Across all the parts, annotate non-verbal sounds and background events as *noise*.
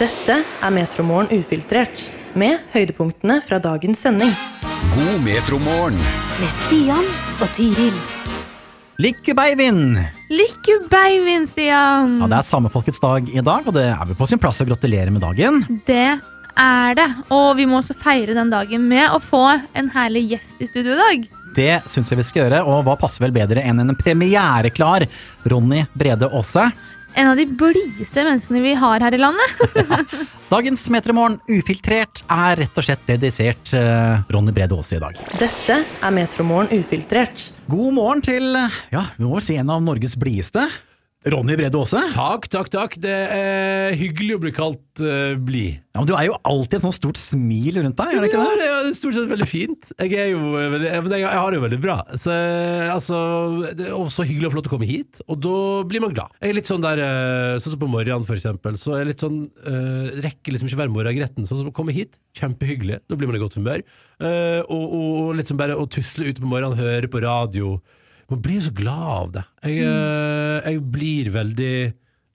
Dette er Metromorgen ufiltrert, med høydepunktene fra dagens sending. God metromorgen. Med Stian og Tiril. Lykke beivin! Lykke beivin, Stian! Ja, det er samefolkets dag i dag, og det er vel på sin plass å gratulere med dagen. Det er det. Og vi må også feire den dagen med å få en herlig gjest i studio i dag. Det syns jeg vi skal gjøre, og hva passer vel bedre enn en premiereklar Ronny Brede Aase? En av de blideste menneskene vi har her i landet. *laughs* Dagens Metromorgen ufiltrert er rett og slett dedisert uh, Ronny Brede Aase i dag. Dette er Metromorgen ufiltrert. God morgen til ja, vi må vel si en av Norges blideste. Ronny Brede Aase. Takk, takk, takk. Det er hyggelig å bli kalt uh, blid. Ja, men du er jo alltid et sånt stort smil rundt deg, er det ikke det? Ja, det? er stort sett veldig fint. Jeg er jo veldig, men jeg, har det jo veldig bra. Så, altså, det er også hyggelig og flott å komme hit, og da blir man glad. Jeg er litt sånn der uh, Sånn som på morgenen, for eksempel. Så er jeg litt sånn uh, Rekker liksom ikke være morgengretten. Sånn som å komme hit, kjempehyggelig. Da blir man i godt humør. Uh, og, og sånn bare å tusle ute på morgenen, høre på radio. Man blir jo så glad av det. Jeg, mm. jeg blir veldig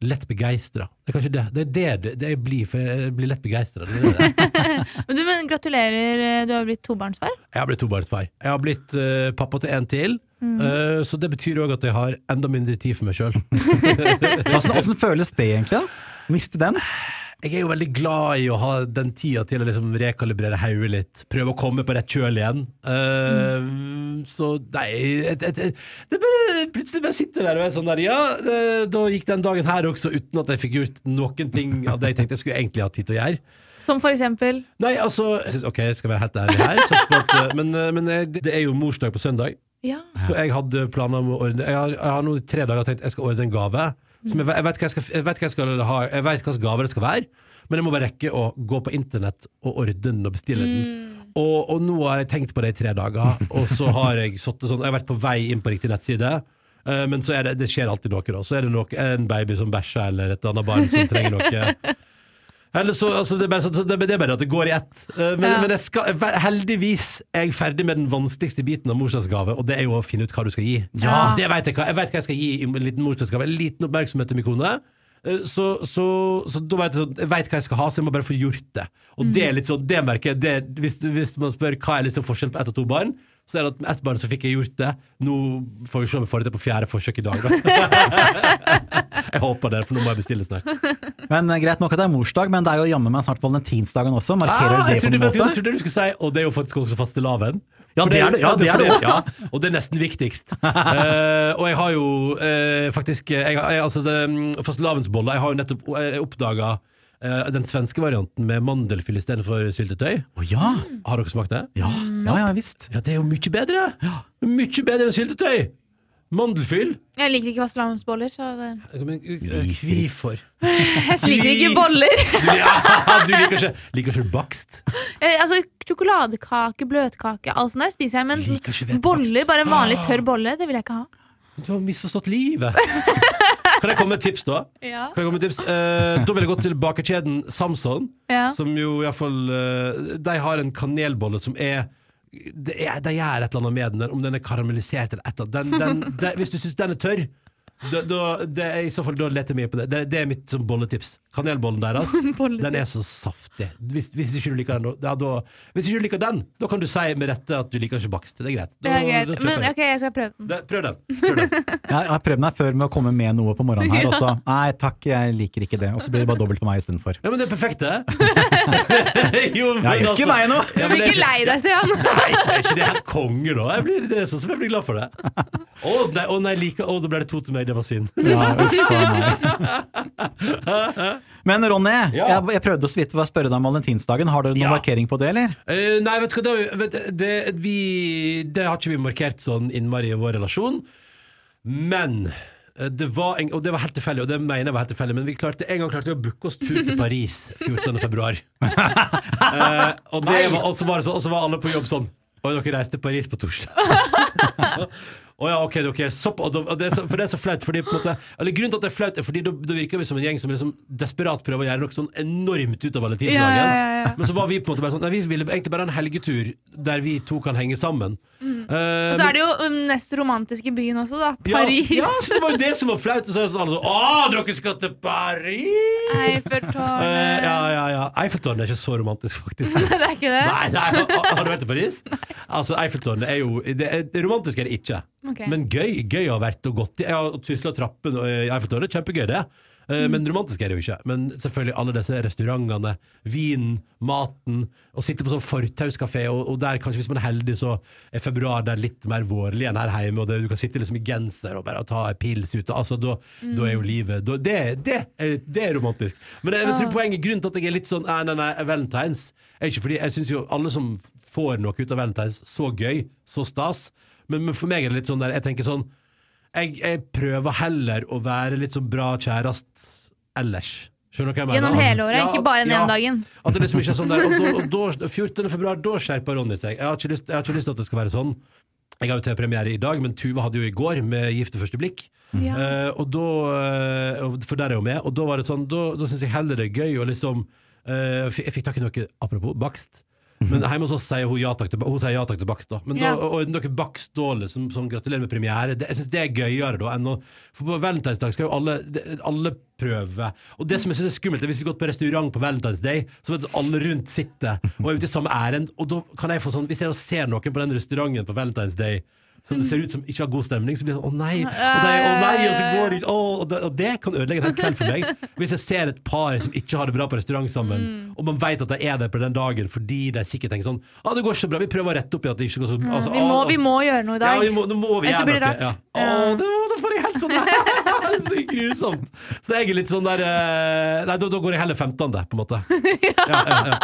lett begeistra. Det er kanskje det. Det er det, det, det jeg blir, for jeg blir lett begeistra. *laughs* Men du, men gratulerer, du har blitt tobarnsfar. Jeg har blitt tobarnsfar. Jeg har blitt uh, pappa til en til. Eh, så det betyr òg at jeg har enda mindre tid for meg sjøl. *laughs* Hvordan føles det egentlig? da? Miste den? Jeg er jo veldig glad i å ha den tida til å liksom rekalibrere hodet litt. Prøve å komme på rett kjøl igjen. Eh, Så nei et, et, et, det bare, Plutselig bare sitter der og er sånn der Ja, det, da gikk den dagen her også uten at jeg fikk gjort noen ting av det jeg tenkte jeg skulle egentlig ha tid til å gjøre. Som for eksempel Nei, altså Ok, jeg skal være helt ærlig her, så på eh, men, eh, men eh, det er jo morsdag på søndag. Ja. Så jeg hadde planer om å ordne Jeg har, jeg har nå tre dager tenkt jeg skal ordne en gave. Som jeg, jeg, vet hva jeg, skal, jeg vet hva jeg skal ha Jeg vet hva slags gave det skal være, men jeg må bare rekke å gå på internett og ordne den og bestille den. Og, og nå har jeg tenkt på det i tre dager, og så har jeg sånn Jeg har vært på vei inn på riktig nettside. eh, Men så er det, det skjer alltid noe, da. Så er det noe, en baby som bæsjer, eller et annet barn som trenger noe. Eller så, altså, det, er bare, det, er bare at det går i ett. Eh, Men, Ja. men jeg skal, heldigvis er jeg ferdig med den vanskeligste biten av morsdagsgave, og det er jo å finne ut hva du skal gi. Ja. Det vet jeg hva. Jeg vet hva jeg skal gi i en liten morsdagsgave. En liten oppmerksomhet til min kone. Eh, Så, så, så da vet jeg, sånn, jeg vet hva jeg skal ha, så jeg må bare få gjort det. Og det er litt sånn, det merker jeg det, hvis, hvis man spør hva er liksom forskjellen på ett og to barn, så er det at med ett barn så fikk jeg gjort det. Nå får vi se om jeg får det til på fjerde forsøk i dag, da. *laughs* jeg håper det, for nå må jeg bestille snart. *laughs* Men eh, Greit nok at det er morsdag, men det er jo jammen meg snart valentinsdagen også. Markerer Ah, det på en måte? jeg trodde du skulle si Og det er jo faktisk også fastelavn. Ja, det er det- ja, det er det ja, og det er nesten viktigst. Uh, og jeg har jo uh, faktisk jeg, jeg, altså, det, Fastelavnsboller Jeg har jo nettopp oppdaga den svenske varianten med mandelfyll istedenfor syltetøy. Oh, ja. Har dere smakt det? Ja, ja, ja visst. Ja, det er jo mye bedre! Mye bedre enn syltetøy! Mandelfyll. Jeg liker ikke vastelavnsboller, så det Men, eh, Hvorfor? *laughs* Jeg liker ikke boller! *laughs* Ja, du liker ikke, liker ikke bakst? *laughs* Eh, altså, Sjokoladekake, bløtkake, alt sånt der spiser jeg, men jeg boller, bare vanlig tørr bolle, det vil jeg ikke ha. Du har misforstått livet. Kan jeg komme med et tips, da? Ja. Kan jeg komme med tips? Eh, da vil jeg gå til bakerkjeden Samson, Ja. som jo iallfall uh, De har en kanelbolle som er det De gjør et eller annet med den, om den er karamellisert eller et eller annet. Den, den, det- hvis du syns den er tørr, da, da, det er, i så fall da leter jeg mye på det. det. Det er mitt sånn bolletips. Kanelbollen deres, *laughs* den er så saftig. Hvis, hvis ikke du liker den, da, da, hvis ikke du liker den, da kan du si med rette at du liker ikke bakst. Det er greit. Da, Det er greit. da Men ok, jeg skal prøve den. Det, prøv den. Prøv den. *laughs* Jeg har prøvd meg før med å komme med noe på morgenen her, *laughs* og så Nei takk, jeg liker ikke det. Og så blir det bare dobbelt på meg istedenfor. Ja, men det er perfekt, det. jo, men Jeg gjør ikke meg nå. Du blir ikke lei deg, Stian! Nei, er ikke det helt konge, da? Jeg blir, det er sånn som jeg blir glad for det. Å nei, oh, nei like, oh, da ble det to til meg. Det var synd. *laughs* Ja, uff. Men Ronny, Ja. jeg, jeg prøvde så vidt å spørre deg om valentinsdagen. Har dere noen Ja. markering på det, eller? Uh, nei, vet du hva, det, vet, det, vi, det har ikke vi markert sånn innmari i vår relasjon. Men eh, det var en, og det var helt tilfeldig, og det mener jeg var helt tilfeldig, men vi klarte en gang klarte vi å booke oss tur til Paris *laughs* 14. februar. *laughs* Eh, og, var, og, så var og så var alle på jobb sånn Og dere reiste til Paris på torsdag. Å ja, ok, ok, sopp, og da- og det er så, For det er så flaut. Fordi måte Eller Grunnen til at det er flaut, er fordi da, da virker vi som en gjeng som liksom desperat prøver å gjøre noe sånn enormt ut av valentinsdagen. Ja, ja, ja. Men så var vi på en måte bare sånn Nei, vi ville egentlig bare ha en helgetur der vi to kan henge sammen. Eh, Og så er det jo den mest romantiske byen også, da. Paris. Ja, så det var jo det som var flaut. Så er sånn alle sånn Å, dere skal til Paris! Eiffeltårnet. Uh, ja, ja, ja. Eiffeltårnet er ikke så romantisk, faktisk. *laughs* Det er ikke det? Nei, nei, har, har du vært i Paris? Altså, Eiffeltårnet er jo det er, Romantisk er det ikke. Ok. Men gøy gøy å ha vært og gått i. Jeg har tusla trappen og Eiffeltårnet. Kjempegøy, det. Mm. Men romantisk er det jo ikke. Men selvfølgelig alle disse restaurantene, vinen, maten. Å sitte på sånn fortauskafé, og, og der kanskje hvis man er heldig, så er februar der litt mer vårlig enn her hjemme. Og det, du kan sitte liksom i genser og bare ta en pils ute. Altså, da, da er jo livet da, det, det, er, det er romantisk. Men jeg, jeg tror poenget grunnen til at jeg er litt sånn Nei, nei, nei, Valentines er ikke fordi jeg syns jo alle som får noe ut av Valentines, så gøy, så stas. Men, men for meg er det litt sånn der Jeg tenker sånn jeg, jeg prøver heller å være litt så bra kjærest ellers. Skjønner du hva jeg mener? Gjennom hele året, Ja, ikke bare den ja. ene dagen. At det liksom ikke er sånn der Og, og da, 14. februar, da skjerper Ronny seg. Jeg har, ikke lyst, jeg har ikke lyst til at det skal være sånn. Jeg har jo TV-premiere i dag, men Tuva hadde jo i går med Gift ved første blikk. Ja. Uh, og da, uh, for der er hun med, og da var det sånn Da, da syns jeg heller det er gøy å liksom uh, Jeg fikk tak i noe, apropos bakst. Men hjemme hos oss sier hun ja takk til, hun sier ja takk til bakst. da Men da, Ja. og, dere baks da, som, som gratulerer med premiere. Det, jeg synes det er gøyere da enn å For på valentinsdag skal jo alle, det- alle prøve. Og det som jeg synes er skummelt, er hvis vi har gått på restaurant på Valentine's Day, så vet du at alle rundt sitter og er ute i samme ærend, og da kan jeg få sånn Hvis jeg ser noen på den restauranten på Valentine's Day som det ser ut som ikke har god stemning, så blir det sånn 'å nei', og, det, å nei, og så går det ikke å, og, det, og det kan ødelegge en hel kveld for meg. Hvis jeg ser et par som ikke har det bra på restaurant sammen, og man vet at de er der på den dagen fordi de sikkert tenker sånn 'Å, det går ikke så bra, vi prøver å rette opp i at det ikke går så altså, Vi må, vi må gjøre noe i dag. ja, vi må, nå må vi gjøre noe. Ja. Å, det, det får jeg helt sånn *laughs* Så grusomt. Så jeg er litt sånn der eh, Nei, da, da går jeg heller 15., på en måte. *laughs* Ja, ja, ja.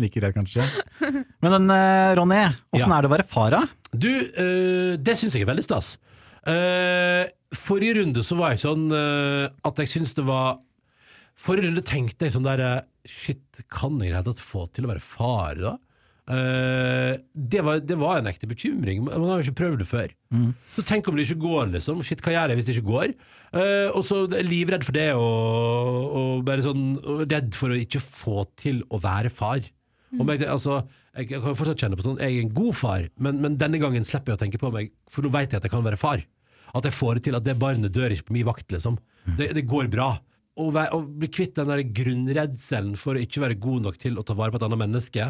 Like greit, kanskje. Men den, eh, Ronny, åssen Ja. er det å være far, da? Du, eh, det syns jeg er veldig stas. Eh, forrige runde så var jeg sånn at jeg syns det var Forrige runde tenkte jeg sånn der Shit, kan jeg i det hele tatt få til å være far, da? Uh, det, var, det var en ekte bekymring. Man har jo ikke prøvd det før. Så tenk om det ikke går, liksom. Shit, hva gjør jeg hvis det ikke går? Uh, og så livredd for det, og, og bare sånn og redd for å ikke få til å være far. Om jeg, altså, jeg kan jo fortsatt kjenne på sånn Jeg er en god far, men, men denne gangen slipper jeg å tenke på meg, for nå vet jeg at jeg kan være far. At jeg får det til at det barnet dør ikke på min vakt, liksom. Det, det går bra. Å, bli kvitt den der grunnredselen for å ikke være god nok til å ta vare på et annet menneske,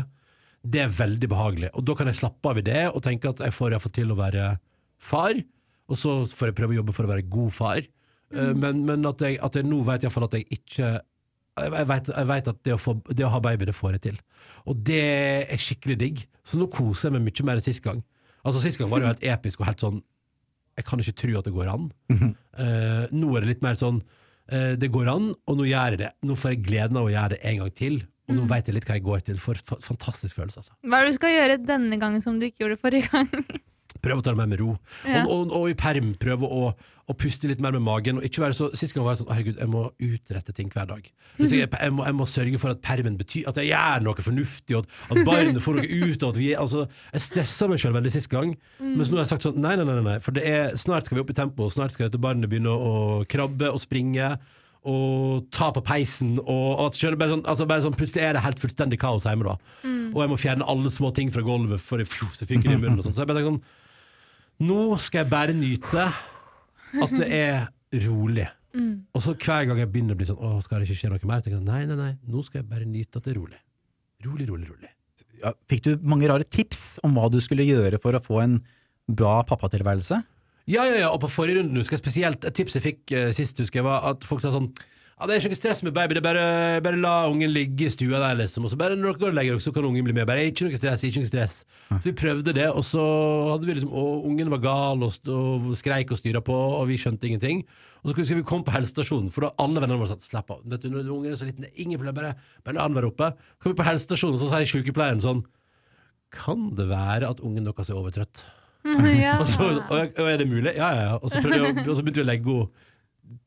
det er veldig behagelig. Og da kan jeg slappe av i det og tenke at jeg får iallfall til å være far, og så får jeg prøve å jobbe for å være god far. Mm. Men, men at, jeg, at jeg nå vet iallfall at jeg ikke jeg veit vet, at det å, få, det å ha baby, det får jeg til. Og det er skikkelig digg. Så nå koser jeg meg mye mer enn sist gang. Altså Sist gang var det jo helt episk og helt sånn Jeg kan ikke tro at det går an. Uh, nå er det litt mer sånn uh, Det går an, og nå gjør jeg det. Nå får jeg gleden av å gjøre det en gang til. Og nå vet jeg litt hva jeg går til. For fantastisk følelse, altså. Hva er det du skal gjøre denne gangen som du ikke gjorde forrige gang? *laughs* Prøve å ta det mer med ro. Ja. Og, og, og i perm prøve å, å puste litt mer med magen. Og ikke være så, Sist gang var jeg sånn Herregud, jeg må utrette ting hver dag. Jeg, jeg, må, jeg må sørge for at permen betyr At jeg gjør noe fornuftig, og at, at barnet får noe ut. Og vi, altså, jeg stressa meg sjøl veldig sist gang. Mens nå har jeg sagt sånn nei, nei, nei, nei. For det er, snart skal vi opp i tempo. Snart skal dette barnet begynne å krabbe og springe. Og ta på peisen og, og bare sånn, altså bare sånn, Plutselig er det helt fullstendig kaos hjemme. da Og jeg må fjerne alle små ting fra gulvet, for det fjo, så det i munnen. Og sånn. Så jeg bare sånn nå skal jeg bare nyte at det er rolig. Og så hver gang jeg begynner å bli sånn Å, skal det ikke skje noe mer? Så tenker jeg, nei, nei, nei, nå skal jeg bare nyte at det er rolig. Rolig, rolig, rolig. Ja, fikk du mange rare tips om hva du skulle gjøre for å få en bra pappatilværelse? Ja, ja, ja, og på forrige runde husker jeg spesielt Et tips jeg fikk eh, sist, husker jeg, var at folk sa sånn ja, Det er ikke noe stress med baby, det er bare, bare la ungen ligge i stua der, liksom. Og så bare når dere går og legger dere, så kan ungen bli med. Bare ikke noe stress, ikke noe stress. Så vi prøvde det, og så hadde vi liksom Og ungen var gal og, og skreik og styra på, og vi skjønte ingenting. Og så skulle vi komme på helsestasjonen, for da alle vennene våre sa slapp av. Vet du, når ungen er så liten, det er ingen problem, bare, bare la han være oppe. Kom vi på helsestasjonen, så sier sykepleieren sånn Kan det være at ungen deres er overtrøtt? *laughs* ja. Og så, og, og er det mulig? Ja, ja, ja. Og så, prøvde og så begynte vi å legge henne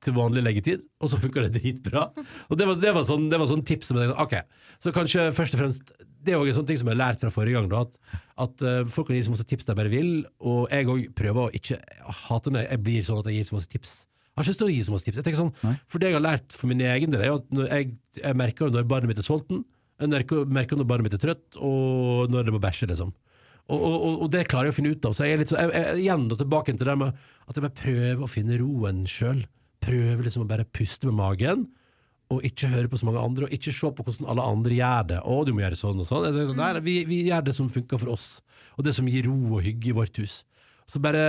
til vanlig leggetid, og så funka det dritbra. Og det var, det var, sånn, det var sånn tips som jeg tenkte, ok, så kanskje først og fremst Det er også en sånn ting som jeg har lært fra forrige gang, da, at, at uh, folk kan gi så masse tips de bare vil, og jeg òg prøver å ikke hate når jeg blir sånn at jeg gir så masse tips. Jeg har ikke lyst til å gi så masse tips. Jeg tenker sånn, For det jeg har lært for min egen del, er at jeg, jeg merker når barnet mitt er sulten, jeg merker, når barnet mitt er trøtt, og når det må bæsje, liksom. Og, og, og, og det klarer jeg å finne ut av. Så jeg er litt så, jeg, jeg, igjen og tilbake til det med at jeg bare prøver å finne roen sjøl. Prøver liksom å bare puste med magen. Og ikke høre på så mange andre, og ikke se på hvordan alle andre gjør det. Å, du må gjøre sånn og sånn. Det er der, vi, vi gjør det som funker for oss, og det som gir ro og hygge i vårt hus. Så bare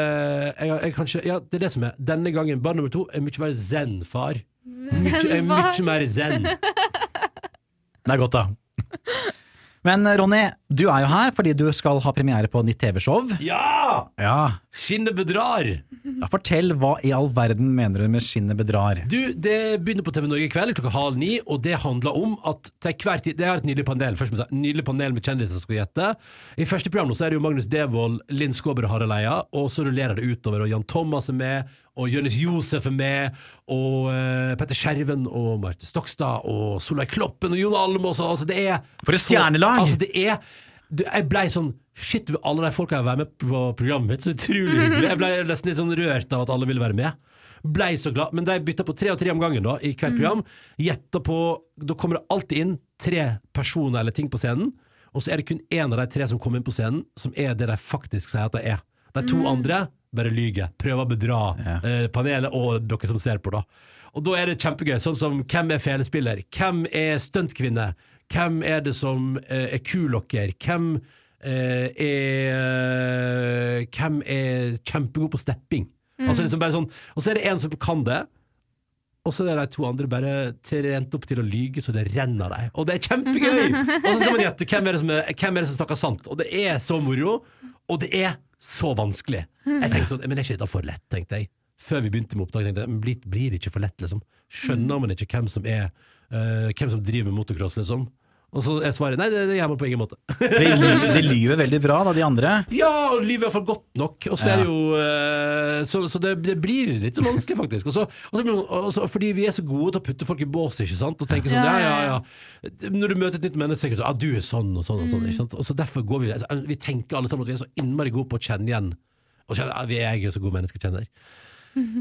jeg, jeg kanskje, Ja, det er det som er. Denne gangen, barn nummer to, er mye mer zen-far. Mye, er Zen-far. mye mer zen. *laughs* Det er godt, da. Men Ronny, du er jo her fordi du skal ha premiere på nytt TV-show. Ja! Ja. Skinnet bedrar! ja, Fortell, hva i all verden mener du med skinnet bedrar? Du, Det begynner på TV Norge i kveld klokka halv ni, og det handler om at til hver tid Det er et nydelig panel først med, nydelig panel med kjendiser som skal gjette. I første program nå så er det jo Magnus Devold, Linn Skåber og Harald Eia, og så rullerer det utover, og Jan Thomas er med, og Jonis Josef er med, og uh, Petter Skjerven og Marte Stokstad og Solveig Kloppen og Jon Almaas. Altså, det er For et stjernelag! Altså, det er du, Jeg blei sånn Shit, alle de folka jeg var med på programmet mitt, så utrolig hyggelig. Jeg ble nesten litt sånn rørt av at alle ville være med. Blei så glad. Men de bytta på tre og tre om gangen da, i hvert program. Gjetta på Da kommer det alltid inn tre personer eller ting på scenen, og så er det kun én av de tre som kommer inn på scenen, som er det de faktisk sier at de er. De to andre bare lyver. Prøver å bedra eh, panelet og dere som ser på, da. Og da er det kjempegøy. Sånn som hvem er felespiller? Hvem er stuntkvinne? Hvem er det som eh, er kulokker? Hvem eh, er Hvem er kjempegod på stepping? Altså liksom bare sånn Og så er det en som kan det. Og så er de to andre bare trent opp til å lyge så det renner dem. Og det er kjempegøy! *laughs* Og så skal man gjette hvem er det som, er, hvem er det som snakker sant. Og det er så moro, og det er så vanskelig. Jeg tenkte sånn, Men er ikke dette for lett, tenkte jeg. Før vi begynte med opptak, tenkte jeg blir, blir det ikke for lett, liksom? Skjønner man ikke hvem som er uh, Hvem som driver med motocross, liksom? Og så er svaret nei, det, det gjør man på ingen måte. *laughs* De, de lyver veldig bra, da, de andre. Ja, og lyver er iallfall godt nok. Og så er det jo eh, Så, så det, det blir litt så vanskelig, faktisk. Og så, og så, og så, fordi vi er så gode til å putte folk i bås, ikke sant. Og tenke sånn ja, Ja, ja, ja, ja. Når du møter et nytt menneske, tenker du ah, du er sånn og sånn og sånn. Ikke sant? Og så derfor går vi Vi tenker alle sammen at vi er så innmari gode på å kjenne igjen. Og så, ja, vi er jo så gode menneskekjennere.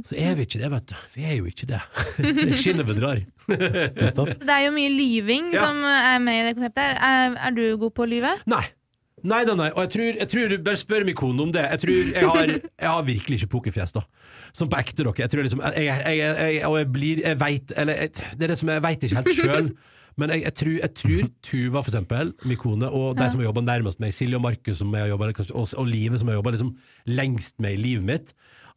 Så er vi ikke det, vet du. Vi er jo ikke det. *laughs* Skinnet bedrar. *laughs* Det er jo mye lyving Ja. som er med i det konseptet. Er, er du god på å lyve? Nei. Nei, nei, nei. Og jeg tror, jeg tror Bare spør min kone om det. Jeg tror jeg har, *laughs* jeg har virkelig ikke pokerfjes, da. Som på ekte, dere. Jeg tror liksom jeg, jeg, jeg, jeg, Og jeg blir Jeg veit Eller jeg, det er det som jeg veit ikke helt sjøl. Men jeg, jeg, tror, jeg tror Tuva, for eksempel, min kone, og de som har jobba nærmest meg, Silje og Markus, som jeg har jobbet, og, og livet som jeg har jobba liksom, lengst med i livet mitt,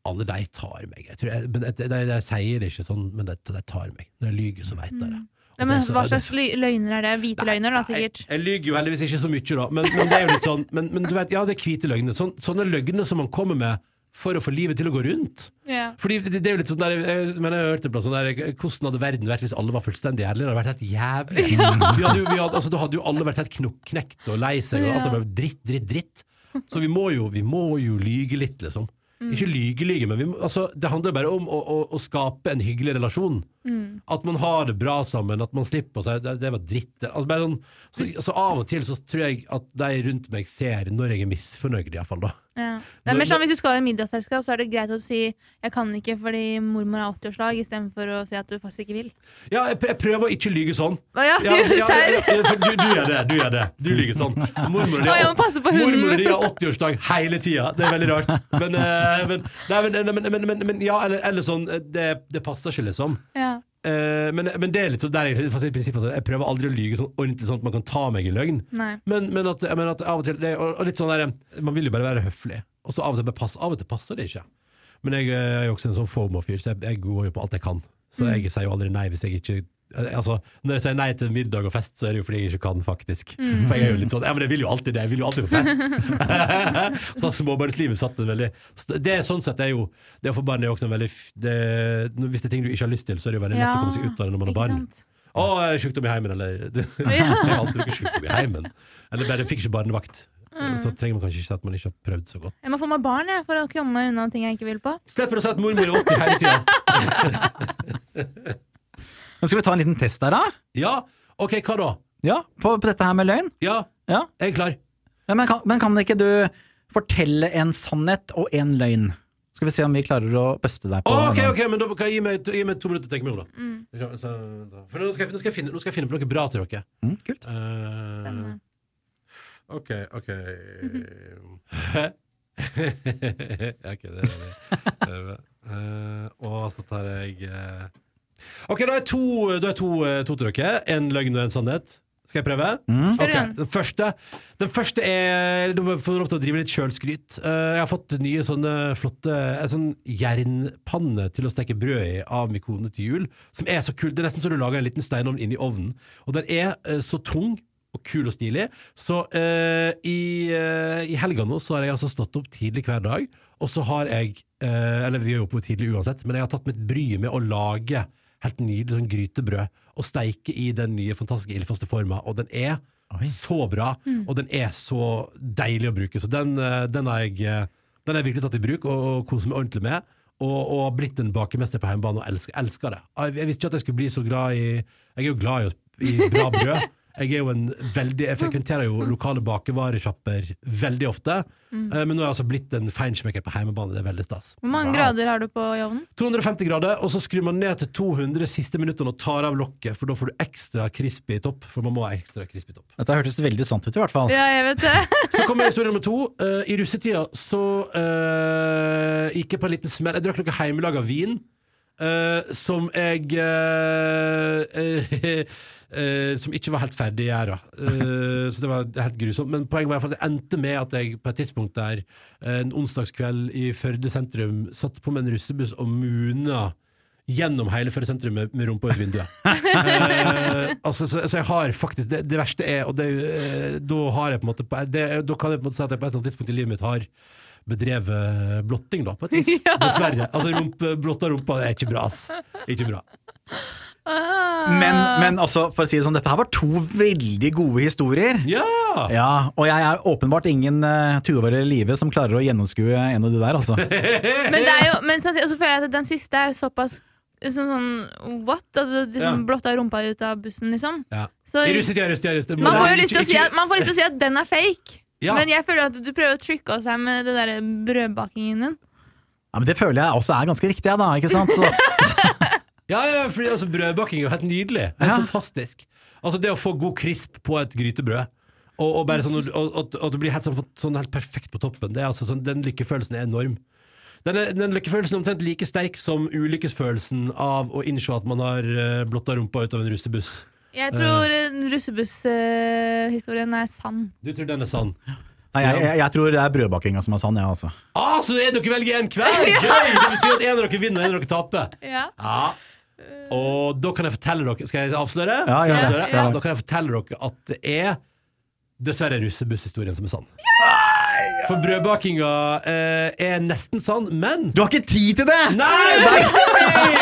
alle de tar meg. Jeg tror jeg, men jeg, jeg, sier det ikke sånn, men de, tar meg. Når jeg lyver, så veit de det. Ja, men hva slags løgner er det? Hvite løgner, da, sikkert. jeg, jeg lyver jo heldigvis ikke så mye, da, men, men det er jo litt sånn Men, men du vet, ja, det er hvite løgner. Sån, sånne løgner som man kommer med for å få livet til å gå rundt. Ja. Fordi det, det er jo litt sånn der, jeg, men jeg hørte hørt på sånn der Hvordan hadde verden vært hvis alle var fullstendig ærlige? Det hadde vært helt jævlig. Vi hadde, vi hadde, altså, da hadde jo alle vært helt knekt og lei seg, og alt hadde vært dritt, dritt, dritt. Så vi må jo, vi må jo lyge litt, liksom. Ikke lyge, lyge, men må, altså, det handler bare om å, å, å skape en hyggelig relasjon. At man har det bra sammen, at man slipper si det, det var dritt. Altså, sånn, så, så av og til så tror jeg at de rundt meg ser når jeg er misfornøyd, iallfall. Ja. Det er mer sånn Hvis du skal i middagsselskap, så er det greit å si 'jeg kan ikke fordi mormor har 80-årslag', istedenfor å si at du faktisk ikke vil. Ja, jeg, jeg prøver å ikke lyge sånn. Å ja, du, Ja, ja, ja, du, du gjør det, du gjør det. Du lyger sånn. Mormor din har 80-årsdag hele tida. Det er veldig rart. Men, eh, men, nei, men, men, men, men, men ja, eller, eller sånn eh, det, det passer ikke, liksom. Ja. Eh, men, men det er litt sånn der jeg, fast i prinsippet at jeg prøver aldri å lyge sånn ordentlig sånn at man kan ta meg i løgn. Men, men, at, men at av og til det, og, og litt sånn der Man vil jo bare være høflig. Og så av og til pass, Av og til passer det ikke. Men jeg jeg er jo også en sånn FOMO-fyr, så jeg, jeg går jo på alt jeg kan. Så Mm. jeg sier jo aldri nei hvis jeg ikke Altså, Når jeg sier nei til middag og fest, så er det jo fordi jeg ikke kan, faktisk. Mm. For jeg er jo litt sånn Ja, men jeg vil jo alltid det. Jeg vil jo alltid på fest. *laughs* så småbarnslivet satt en veldig Det er sånn sett er jo Det å få barn er jo også en veldig det, Hvis det er ting du ikke har lyst til, så er det jo veldig lett å komme seg ut av det når man har barn. Å, jeg er sjukdom i heimen, eller *laughs* Jeg har alltid ikke sjukdom i heimen. Eller bare fikk ikke barnevakt. Så trenger man kanskje ikke si at man ikke har prøvd så godt. Jeg må få meg barn jeg, for å komme meg unna ting jeg ikke vil på. Slipper å si at mormor er 80 hele tida. *laughs* Men skal vi ta en liten test der, da? Ja, ok, hva da? Ja, på, på dette her med løgn? Ja, Ja. jeg er klar. Ja, men, kan, men kan ikke du fortelle en sannhet og en løgn? Skal vi se om vi klarer å buste deg på ok, ok, men da kan jeg gi meg, gi meg to minutter til å tenke meg om, da. Så, da. For nå skal, jeg, nå, skal jeg finne, nå skal jeg finne på noe bra til dere. Mm, kult. Uh, OK, OK *laughs* *laughs* Ok, det er det. det. uh, og så tar jeg eh, OK, da er to, da er to, eh, to til dere. En løgn og en sannhet. Skal jeg prøve? Mm. Ok. Den første Den første er Du får lov til å drive litt sjølskryt. Eh, jeg har fått nye sånne flotte En sånn jernpanne til å steke brød i av min kone til jul, som er så kul. Det er nesten så du lager en liten steinovn inni ovnen. Og den er eh, så tung og kul og stilig. Så uh, i, uh, i helga nå så har jeg altså stått opp tidlig hver dag, og så har jeg uh, Eller vi er jo oppe tidlig uansett, men jeg har tatt mitt bry med å lage helt nydelig sånn grytebrød og steike i den nye fantastiske ildfaste forma, og den er så bra, og den er så deilig å bruke. Så den, eh, den har jeg eh, Den har jeg virkelig tatt i bruk og, og koser meg ordentlig med. Og, og blitt en bakemester på hjemmebane og elsker, elsker det. Jeg, jeg visste ikke at jeg skulle bli så glad i Jeg er jo glad i, i bra brød. *laughs* Jeg er jo en veldig Jeg frekventerer jo lokale bakevaresjapper veldig ofte. Mm. Men nå er jeg altså blitt en feinschmecker på hjemmebane. Det er veldig stas. Hvor mange grader har du på ovnen? 250 grader, og så skrur man ned til 200 siste minuttene og tar av lokket, for da får du ekstra crispy topp. For man må ha ekstra crispy topp. Dette hørtes veldig sant ut, i hvert fall. Ja, jeg vet det. *laughs* Så kommer historie nummer to. Uh, I russetida så uh, gikk jeg på en liten smell. Jeg drakk noe hjemmelaga vin. Eh, som jeg uh, Uh, *laughs* Som ikke var helt ferdig gjæra. Uh, så det var helt grusomt. Men poenget var i at det endte med at jeg på et tidspunkt der en onsdagskveld i Førde sentrum satt på med en russebuss og muna gjennom hele Førde sentrum med, med rumpa ut vinduet. *laughs* Altså, så, så jeg har faktisk Det, det verste er Og det, da har jeg på en måte Da kan jeg på en måte si at jeg på et eller annet tidspunkt i livet mitt har bedrevet blotting, da, på et vis. *laughs* Dessverre. Altså, rump, blotta rumpa det er ikke bra, ass. Ikke bra. Men, men altså, for å si det sånn, dette her var to veldig gode historier. Ja! Ja, og jeg er åpenbart ingen uh, Tuva eller Live som klarer å gjennomskue en av de der, altså. *laughs* Men, det er jo, men samtidig så føler jeg at den siste er såpass Liksom sånn what? At du liksom Ja. blotta rumpa ut av bussen, liksom. ja. Så I russetida, russetida, russetida. man får jo lyst til å si at den er fake. Ja. Men jeg føler at du prøver å tricke oss her med det der brødbakingen din. Ja, men Det føler jeg også er ganske riktig, da. ikke sant? Så, *laughs* Ja, ja, fordi altså, brødbaking er jo helt nydelig. Det er Ja. fantastisk. Altså Det å få god krisp på et grytebrød, og, og bare sånn, og, og, og det blir helt, sånn, sånn helt perfekt på toppen, det er altså sånn, den lykkefølelsen er enorm. Den, er, den lykkefølelsen er omtrent like sterk som ulykkesfølelsen av å innse at man har uh, blotta rumpa ut av en russebuss. Jeg tror uh, russebusshistorien er sann. Du tror den er sann? nei, jeg, jeg, jeg tror det er brødbakinga som er sann, ja, altså. Ah, så er dere velger en hver! *laughs* Gøy! Det betyr at en av dere vinner, og en av dere taper. Ja. Ja. Og da kan jeg fortelle dere Skal jeg avsløre? Ja, Skal jeg avsløre? ja. Ja, da kan jeg fortelle dere at det er dessverre russebusshistorien som er sann. For brødbakinga eh, er nesten sann, men Du har ikke tid til det! Nei!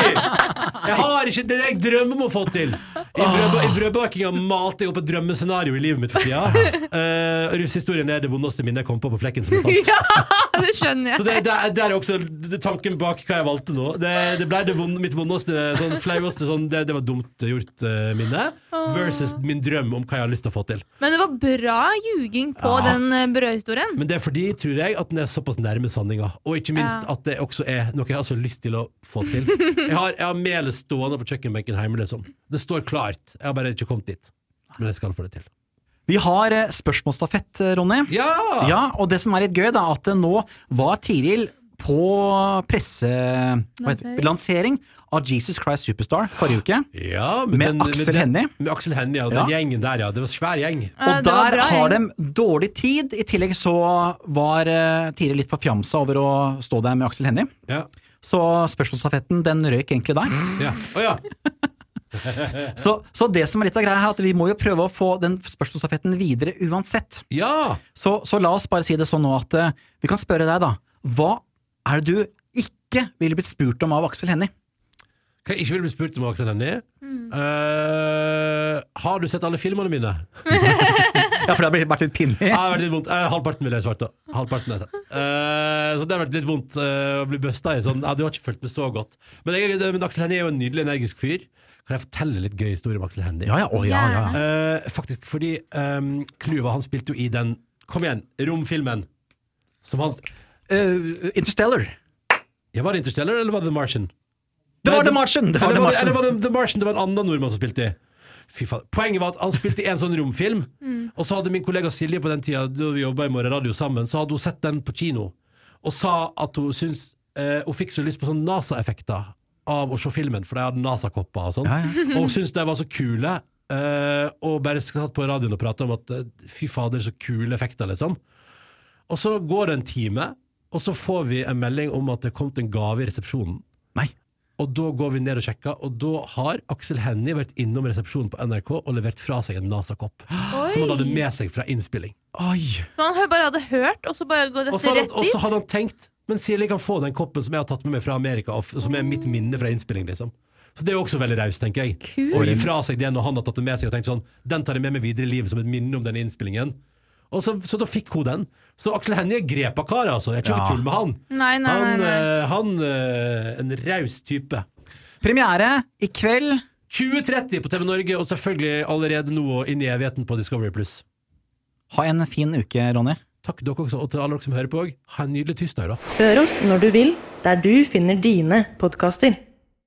*laughs* Jeg har ikke det jeg drømmer om å få til. I, I brødbakinga malte jeg opp et drømmescenario i livet mitt for tida. *laughs* Uh, Russehistorien er det vondeste minnet jeg kom på på flekken som er sant. *laughs* ja, det skjønner Så jeg. det, det, er- det er også tanken bak hva jeg valgte nå. Det, det ble det vond, mitt vondeste, sånn flaueste sånn, det, det var dumt gjort-minne. versus min drøm om hva jeg har lyst til å få til. Men det var bra ljuging på Ja. den eh, brødhistorien. Men det er fordi, tror jeg, at den er såpass nærme sanninga. Og ikke minst Ja. at det også er noe jeg har så lyst til å få til. *laughs* Jeg har, jeg har melet stående på kjøkkenbenken hjemme, liksom. Det står klart. Jeg har bare ikke kommet dit. Men jeg skal få det til. Vi har eh, spørsmålsstafett, eh, Ronny. Ja! Ja, og det som er litt gøy, da, at eh, nå var Tiril på presselansering lansering av Jesus Christ Superstar forrige uke. Ja, Med Aksel den- Hennie. Med Aksel Hennie, ja. Den gjengen der, ja. Det var svær gjeng. Og eh, der bra, har de dårlig tid. I tillegg så var uh, Tiril litt forfjamsa over å stå der med Aksel Hennie. Ja. Så spørsmålsstafetten den røyk egentlig der. ja. Oh, ja. *laughs* *laughs* Så, så det som er litt av greia her, er at vi må jo prøve å få den spørsmålsstafetten videre uansett. Ja! Så, så la oss bare si det sånn nå at uh, vi kan spørre deg, da. Hva er det du ikke ville blitt spurt om av Aksel Hennie? Hva jeg ikke ville blitt spurt om av Aksel Hennie? Mm. Uh, har du sett alle filmene mine? *laughs* Ja, for det har vært litt pinlig. Ja, det har vært litt vondt. Uh, halvparten ville jeg svart, da. Halvparten har jeg sett. Uh, så det har vært litt vondt å bli busta i. Sånn, ja, du har ikke følt meg så godt. Men, jeg, men Aksel Hennie er jo en nydelig, energisk fyr. Kan jeg fortelle litt gøy historie om Aksel Hennie? Ja, ja, oh, ja, ja. Uh, faktisk fordi um, Kluva han spilte jo i den Kom igjen, romfilmen. Som han uh, Interstellar. Ja, Var det Interstellar, eller var det The Martian? Det var The Martian! Det var eller, The var det, eller var det The Martian? Det var en annen nordmann som spilte i. Fy faen. Poenget var at han spilte i en sånn romfilm, og så hadde min kollega Silje på den tida da vi jobba i Morgenradio sammen, så hadde hun sett den på kino, og sa at hun syntes eh, Hun fikk så lyst på sånn NASA-effekter av å se filmen, for de hadde NASA-kopper og sånn. Ja, ja. Og syntes de var så kule, Uh, og bare satt på radioen og prata om at eh, fy fader, så kule effekter, liksom. Og så går det en time, og så får vi en melding om at det kom en gave i resepsjonen. Nei. Og da går vi ned og sjekker, og da har Aksel Hennie vært innom resepsjonen på NRK og levert fra seg en NASA-kopp. Som han hadde med seg fra innspilling. Oi! Så han bare hadde hørt, og så bare går dette rett dit? og så hadde han tenkt Men Silje kan få den koppen som jeg har tatt med meg fra Amerika, og som er mitt minne fra innspilling. liksom Så Det er jo også veldig raust, tenker jeg. Å gi fra seg det når han har tatt det med seg og tenkt sånn Den tar jeg med meg videre i livet som et minne om denne innspillingen. Og så, så da fikk hun den. Så Aksel Hennie grep av karet, altså. Jeg tror Ja. ikke tull med han. Nei, nei, nei. Han, nei. eh, han eh, En raus type. Premiere i kveld. 2030 på TV Norge, og selvfølgelig allerede nå og inn i evigheten på Discovery Pluss. Ha en fin uke, Ronny. Takk dere også, og til alle dere som hører på òg. Ha en nydelig tirsdag, da. Hør oss når du vil, der du finner dine podkaster.